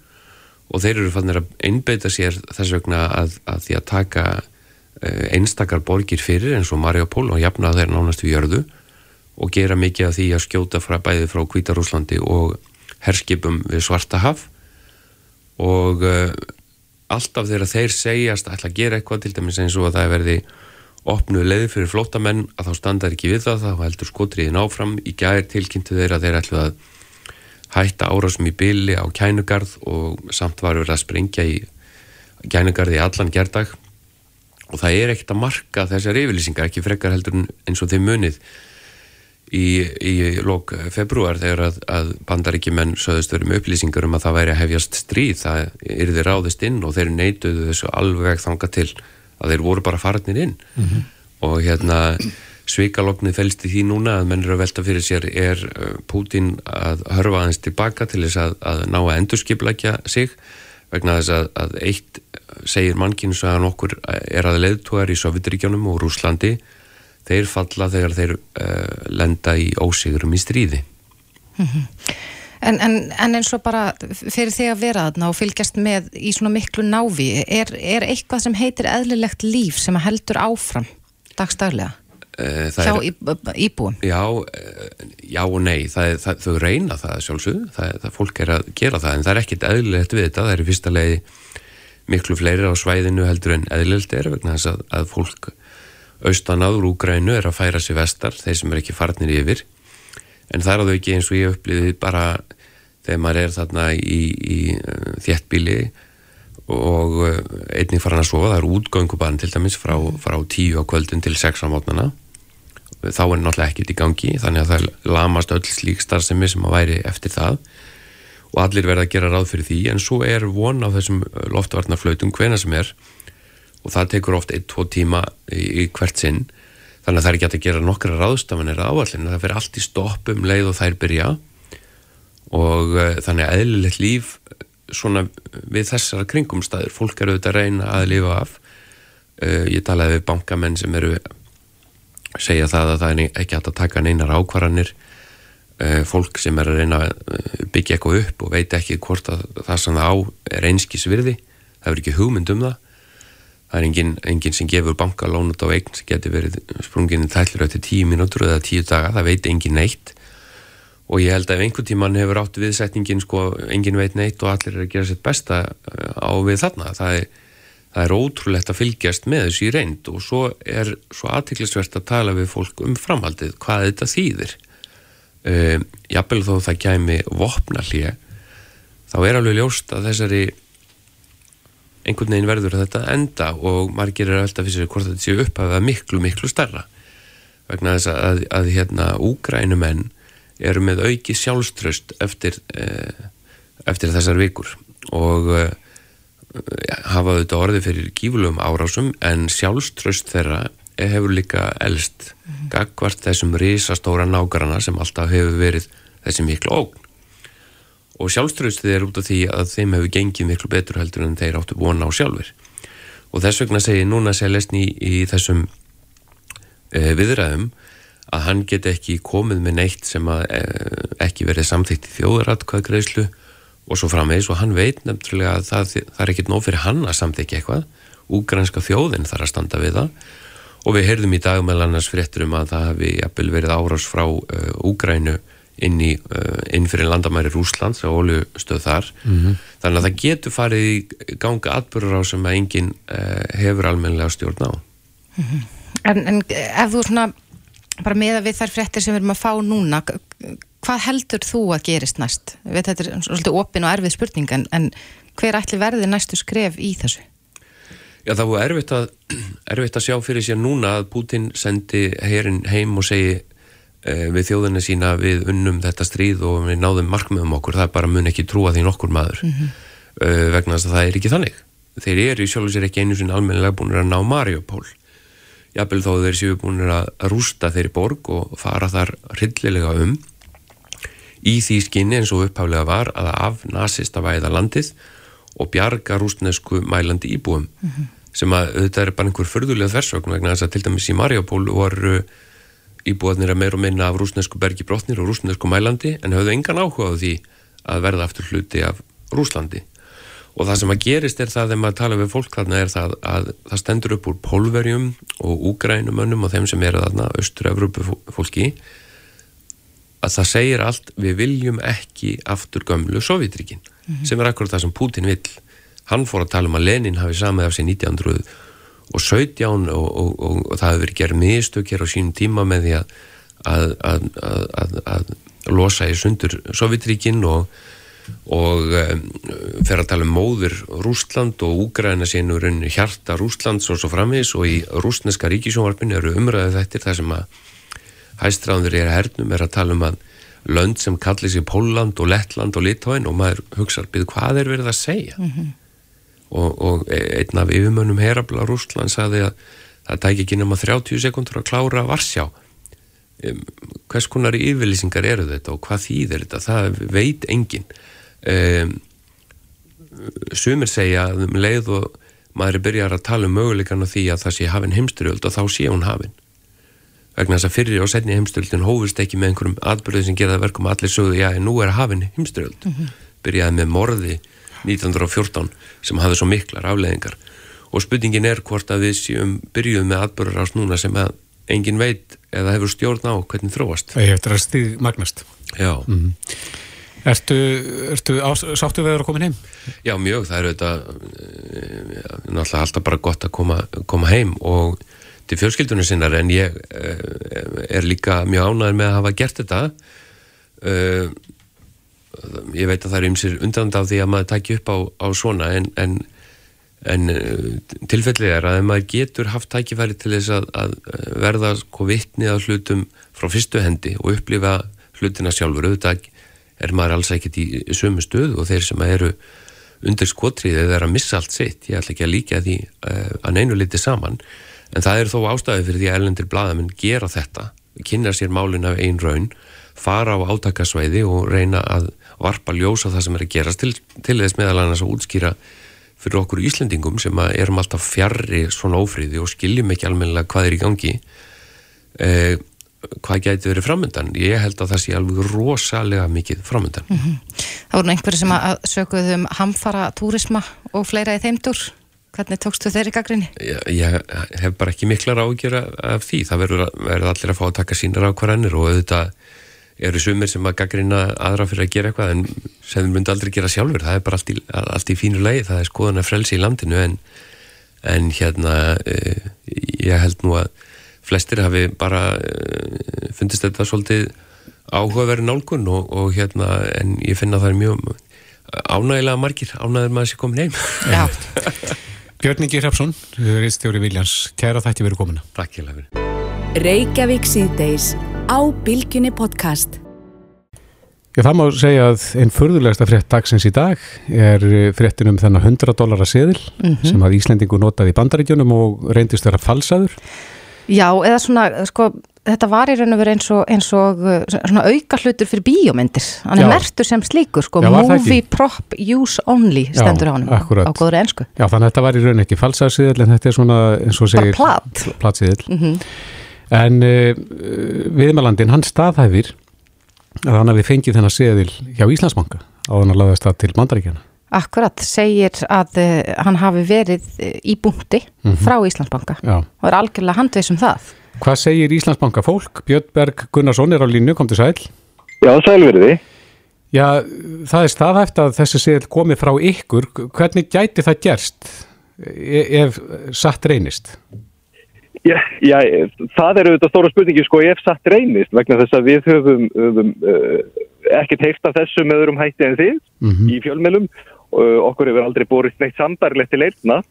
og þeir eru fannir að einbeita sér þess vegna að, að því að taka eh, einstakar borgir fyrir eins og Mariupol og jafna þeir nánast við jörðu og gera mikið af því að skjóta frá bæði frá Kvítarúslandi og herskipum við Svartahaf og uh, alltaf þegar þeir segjast ætla að gera eitthvað til dæmis eins og að það verði opnuð leiði fyrir flótamenn að þá standar ekki við það, þá heldur skotriðin áfram. Í gæðir tilkynntu þeir að þeir ætlu að hætta árásum í byli á kænugarð og samt var verið að springja í kænugarði allan gerðdag og það er ekkert að marka þessar yfirlýsingar, ekki frekar heldur eins og þeim munið í, í lók februar þegar að, að bandaríkjumenn söðust verið með upplýsingar um að það væri að hefjast stríð, það yrði ráðist inn og þeir neituðu þessu alveg þanga til að þeir voru bara farinir inn mm -hmm. og hérna svikaloknið fælst í því núna að menn eru að velta fyrir sér er uh, Pútin að hörfa aðeins tilbaka til þess að, að ná að endurskiplækja sig vegna þess að, að eitt segir mannkinn svo að nokkur er að leðtúar í Sovjetiríkjónum og Rúslandi þeir falla þegar þeir uh, lenda í ósigurum í stríði. Mm -hmm. en, en, en eins og bara fyrir því að vera þarna og fylgjast með í svona miklu návi, er, er eitthvað sem heitir eðlilegt líf sem heldur áfram dagstaglega? Uh, hjá er, íbúum? Já, uh, já og nei, það, það, þau reyna það sjálfsög, það, það fólk er að gera það en það er ekkit eðlilegt við þetta, það er í fyrsta leiði miklu fleiri á svæðinu heldur en eðlilegt er vegna þess að, að fólk austan áður Úgrænu er að færa sér vestar, þeir sem er ekki farnir yfir. En það er að þau ekki eins og ég upplýði bara þegar maður er þarna í, í uh, þjettbíli og einnig farin að sofa, það er útgöngubann til dæmis frá, frá tíu á kvöldun til sex á mótnana þá er náttúrulega ekkert í gangi þannig að það lamast öll slík starfsemi sem að væri eftir það og allir verða að gera ráð fyrir því en svo er von á þessum loftvarnarflautum hvena sem er og það tekur oft 1-2 tíma í, í hvert sinn þannig að það er ekki að gera nokkra ráðstafanir áallin það fyrir allt í stoppum leið og þær byrja og uh, þannig að eðlilegt líf svona við þessara kringumstæður fólk eru auðvitað að reyna að lifa af. Uh, ég talaði við bankamenn sem eru segja það að það er ekki hægt að taka neinar ákvarðanir uh, fólk sem er að reyna að byggja eitthvað upp og veit ekki hvort að það sem það á er einskísvirði það er ekki hugmynd um það. Það er enginn engin sem gefur bankalón út á eign sem getur verið sprungin í tællur eftir tíu mínútur eða tíu daga, það veit enginn neitt. Og ég held að ef einhvern tíman hefur átt viðsetningin sko, enginn veit neitt og allir er að gera sitt besta uh, á við þarna. Það er, það er ótrúlegt að fylgjast með þessu í reynd og svo er svo aðtiklisvert að tala við fólk um framhaldið hvað þetta þýðir. Uh, jafnvel þó það kæmi vopnallið þá er alveg ljóst að þessari einhvern veginn verður þetta enda og margir er alltaf fyrir hvort þetta sé upp að það er miklu, miklu starra vegna þess að, að hérna úgrænumenn eru með auki sjálfströst eftir, eh, eftir þessar vikur og eh, hafa þetta orði fyrir gífurlegum árásum en sjálfströst þeirra hefur líka elst mm -hmm. gagvart þessum risastóra nágarana sem alltaf hefur verið þessi miklu ógn og sjálfströðstuð er út af því að þeim hefur gengið miklu betur heldur en þeir áttu vona á sjálfur og þess vegna segir núna Selesni í, í þessum e, viðræðum að hann get ekki komið með neitt sem að e, ekki verið samþýtt í þjóðaratkvað greiðslu og svo framvegs og hann veit nefnilega að það, það er ekkit nóg fyrir hann að samþykja eitthvað úgrænska þjóðin þarf að standa við það og við heyrðum í dag með annars fréttur um að það hefði verið árás frá uh, Úgrænu inn, í, uh, inn fyrir landamæri Rúslands og óljustöð þar mm -hmm. þannig að það getur farið í ganga atbyrgur á sem að enginn uh, hefur almenlega stjórn á mm -hmm. en, en ef þú svona bara meða við þær fréttir sem við erum að fá núna hvað heldur þú að gerist næst? Við þetta er svolítið opin og erfið spurning en, en hver ætli verði næstu skref í þessu? Já það var erfitt að, erfitt að sjá fyrir sér núna að Putin sendi herin heim og segi Eh, við þjóðinni sína við unnum þetta stríð og við náðum markmiðum okkur, það er bara mun ekki trúa því nokkur maður mm -hmm. uh, vegna þess að það er ekki þannig. Þeir eru sjálf og sér ekki einu sinni almennilega búin að ná Mariupól. Jafnvel þó þeir séu búin að rústa þeirri borg og fara þar rillilega um í því skinni eins og upphaflega var að af nazista væða landið og bjarga rústnesku mælandi íbúum mm -hmm. sem að þetta er bara einhver förðulega þversögn vegna þess að til dæmis í Mariupól voru íbúðanir að meira og minna af rúsnesku bergi brotnir og rúsnesku mælandi en höfðu engan áhuga á því að verða aftur hluti af Rúslandi og það sem að gerist er það þegar maður tala við fólk þarna er það að það stendur upp úr pólverjum og úgrænumönnum og þeim sem eru þarna austur-Evropu fólki að það segir allt við viljum ekki aftur gömlu Sovjetríkin mm -hmm. sem er akkurat það sem Putin vill hann fór að tala um að Lenin hafi samið af sig 1900 og 17 og, og, og, það hefur verið gerð mistök hér á sínum tíma með því að, að, að, að losa í sundur Sovjetríkin og um, fer að tala um móður Rústland og úgræna sínur hjarta Rústlands og svo framvis og í rústneska ríkisjónvarpinu eru umræðið þetta þar sem að hæstráðunir er hernum er að tala um að lönd sem kallir sér Póland og Lettland og Litóin og maður hugsaður byrð hvað er verið að segja? Mm -hmm. og, og einn af yfirmönnum herabla Rúsland sagði að það tæk ekki nema 30 sekundur að klára Varsjá. Um, hvers konar yfirlýsingar eru þetta og hvað þýðir þetta? Það veit engin um, sumir segja að um leið og maður er byrjar að tala um möguleikan á því að það sé hafinn heimsturöld og þá sé hún hafinn vegna þess að fyrir og setni heimstöldin hófust ekki með einhverjum atbyrðið sem gerða verkum allir sögðu, já, nú er hafinn heimstöld mm -hmm. byrjaði með morði 1914 sem hafði svo miklar afleðingar og spurningin er hvort að við séum byrjuð með atbyrður ás núna sem að engin veit eða hefur stjórn á hvernig þróast Það hefur að stíð magnast Já mm -hmm. Ertu, ertu sáttu við að vera komin heim? Já, mjög, það er auðvitað eh, náttúrulega alltaf bara gott að koma, koma heim og til fjölskyldunum sinnar en ég uh, er líka mjög ánæður með að hafa gert þetta. Uh, ég veit að það er ymsir undan af því að maður takja upp á, á svona en, en, en uh, tilfellið er að maður getur haft tækifæri til þess að, að verða sko vittnið af hlutum frá fyrstu hendi og upplifa hlutina sjálfur auðvitað er maður alls ekkert í sömu stöðu og þeir sem eru undir skotriðið er að missa allt sitt ég ætla ekki að líka því að neinu liti saman en það er þó ástæði fyrir því að ellendir bladamenn gera þetta, kynna sér málin af einn raun, fara á átakasvæði og reyna að varpa ljósa það sem er að gerast til, til þess meðal annars að útskýra fyrir okkur Íslendingum sem erum alltaf fjarrri svona ófríði og skiljum ekki almennilega hvað er í gangi eh, hvað gæti verið framöndan ég held að það sé alveg rosalega mikið framöndan mm -hmm. Það voru einhverju sem að sökuðu um hamfara túrisma og fleira í þeimdur Hvernig tókstu þeirri gaggrinni? Ég, ég hef bara ekki miklar ágjör af því. Það verður, verður allir að fá að taka sínar á hverjannir og auðvitað eru sumir sem að gaggrina aðra fyrir að gera eitthvað en sem myndi aldrei gera sjálfur. Það er bara allt í, allt í fínu lagi. Það er skoðan að frelsi í landinu en, en hérna eh, ég held nú að flestir hafi bara eh, fundist þetta svolítið áhugaverið nálgun og, og hérna en ég finna það er mjög ánægilega margir ánægir maður sem komin heim. Já. Björn Ingi Hrapsson, reistjóri Viljans, kæra þætti verið komina. Takk ég lefur. Reykjavík síðdeis á Bilginni podcast. Já, það má segja að einn förðulegasta frétt dagsins í dag er fréttin um þennan 100 dólar að seðil mm -hmm. sem að Íslendingu notaði í bandaríkjunum og reyndist vera falsaður. Já, eða svona, sko, þetta var í raun og verið eins og, eins og uh, svona auka hlutur fyrir bíómyndir. Hann er mertur sem slíkur sko Já, movie prop use only stendur á hann á góður ennsku Já þannig að þetta var í raun ekki falsaðsíðil en þetta er svona eins og segir platsíðil mm -hmm. en uh, viðmælandin hann staðhæfir að hann hafi fengið þennan síðil hjá Íslandsbanka á þannig að laða stað til mandaríkjana Akkurat, segir að uh, hann hafi verið uh, í búndi mm -hmm. frá Íslandsbanka Já. og er algjörlega handveis um það Hvað segir Íslandsbanka fólk? Björn Berg Gunnarsson er á línu, kom til sæl. Já, sælverði. Já, það er staðhæft að þessi séð komið frá ykkur. Hvernig gæti það gerst e, ef satt reynist? Já, já það er auðvitað stóra spurningi sko ef satt reynist vegna þess að við höfum, höfum uh, ekkert heilt af þessu með öðrum hætti en þið mm -hmm. í fjölmjölum okkur hefur aldrei borist neitt sambarlegt til leirna.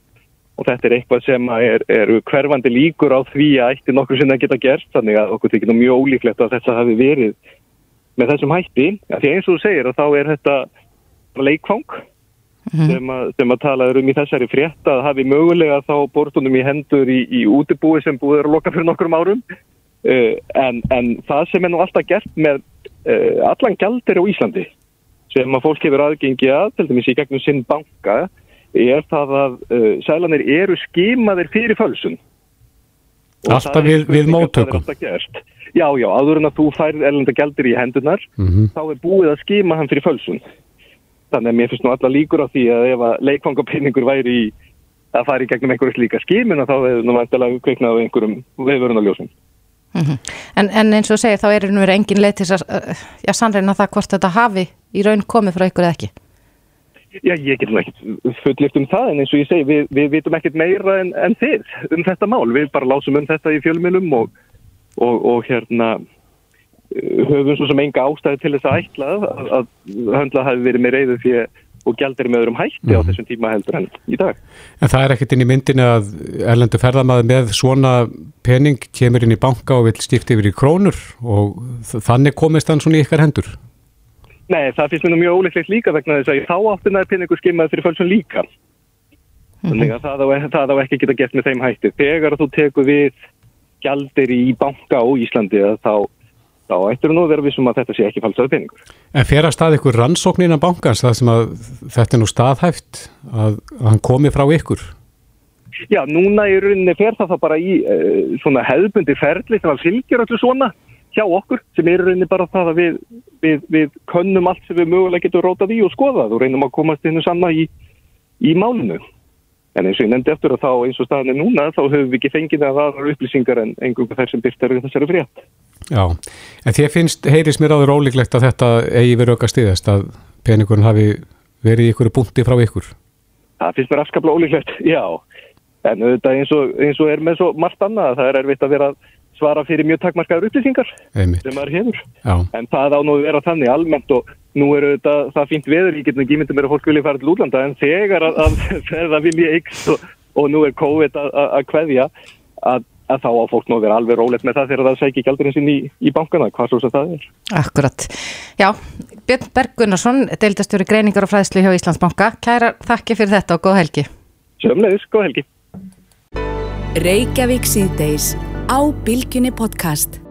Og þetta er eitthvað sem er, er hverfandi líkur á því að eitt er nokkur sem það geta gert þannig að okkur tekir nú mjög ólíklegt að þetta hafi verið með þessum hætti. Ja, því eins og þú segir að þá er þetta leikfang mm -hmm. sem, að, sem að tala um í þessari frétta að hafi mögulega þá bortunum í hendur í, í útibúi sem búið að loka fyrir nokkur árum. Uh, en, en það sem er nú alltaf gert með uh, allan gældir á Íslandi sem að fólk hefur aðgengi að til dæmis í gegnum sinn banka er það að uh, sælanir eru skimaðir fyrir fölsun. Alltaf við, við móttökum. Já, já, áður en að þú færð elenda gældir í hendunar, mm -hmm. þá er búið að skima hann fyrir fölsun. Þannig að mér finnst nú alla líkur á því að ef að leikfangapinningur væri í að fara í gegnum einhverju slíka skimin og þá hefur nú vantilega kveiknað á einhverjum viðvörunarljósum. Mm -hmm. en, en eins og segja, þá er nú verið engin leið til að, já, sannreina það hvort þetta hafi í raun komið frá ykkur eða ekki. Já, ég get nú ekkert fullift um það en eins og ég segi, við, við vitum ekkert meira en, en þið um þetta mál. Við bara lásum um þetta í fjölmjölum og, og, og hérna höfum svo sem enga ástæði til þess að ætla að, að höndla hafi verið með reyðu því og gældir með öðrum hætti mm. á þessum tíma heldur enn í dag. En það er ekkert inn í myndinu að erlendu ferðamaður með svona pening kemur inn í banka og vil skipta yfir í krónur og þannig komist hann svona í ykkar hendur? Nei, það finnst mér nú mjög óleiklegt líka vegna þess að þá áttunar peningu skimmaði fyrir fölsum líka. Þannig að það á, það á ekki geta gett með þeim hætti. Þegar þú tekur við gældir í banka á Íslandi þá þá ættir nú að vera vissum að þetta sé ekki falsaði peningur. En fer að stað ykkur rannsókn innan bankans það sem að þetta er nú staðhæft að, að hann komi frá ykkur? Já, núna í rauninni fer það það bara í uh, svona hefðbundi ferli sem að fylgjur öllu svona hjá okkur sem er rauninni bara það að við, við, við könnum allt sem við mögulega getum rótað í og skoðað og reynum að komast innu sanna í, í málunu. En eins og ég nefndi eftir að þá eins og staðinni núna þá höfum við ekki fengið að aðra upplýsingar en einhverjum þessum byrtar þessari frétt. Já, en því finnst, heyris mér áður ólíklegt að þetta eigi verið auka stiðast að peningurinn hafi verið í ykkur búndi frá ykkur? Það finnst mér afskaplega ólíklegt, já. En þetta eins og, eins og er með svo margt annað, það er erfitt að vera að svara fyrir mjög takmarkaður upplýsingar Einmitt. sem maður hefur. Já. En það á nú að vera þannig almennt og nú eru þetta, það fínt veður, ég get nú ekki myndið mér að fólk vilja fara til útlanda en þegar að, að, að það vilja ykst og, og nú er COVID að, að kveðja að að þá á fólk nú að vera alveg rólegt með það þegar það sækir gældurinn sinn í, í bankana, hvað svo sem það er. Akkurat. Já, Björn Berg Gunnarsson, deildastjóri greiningar og fræðslu hjá Íslandsbanka. Kæra þakki fyrir þetta og góð helgi. Sjöfumleðis, góð helgi. Á Bilginni podcast.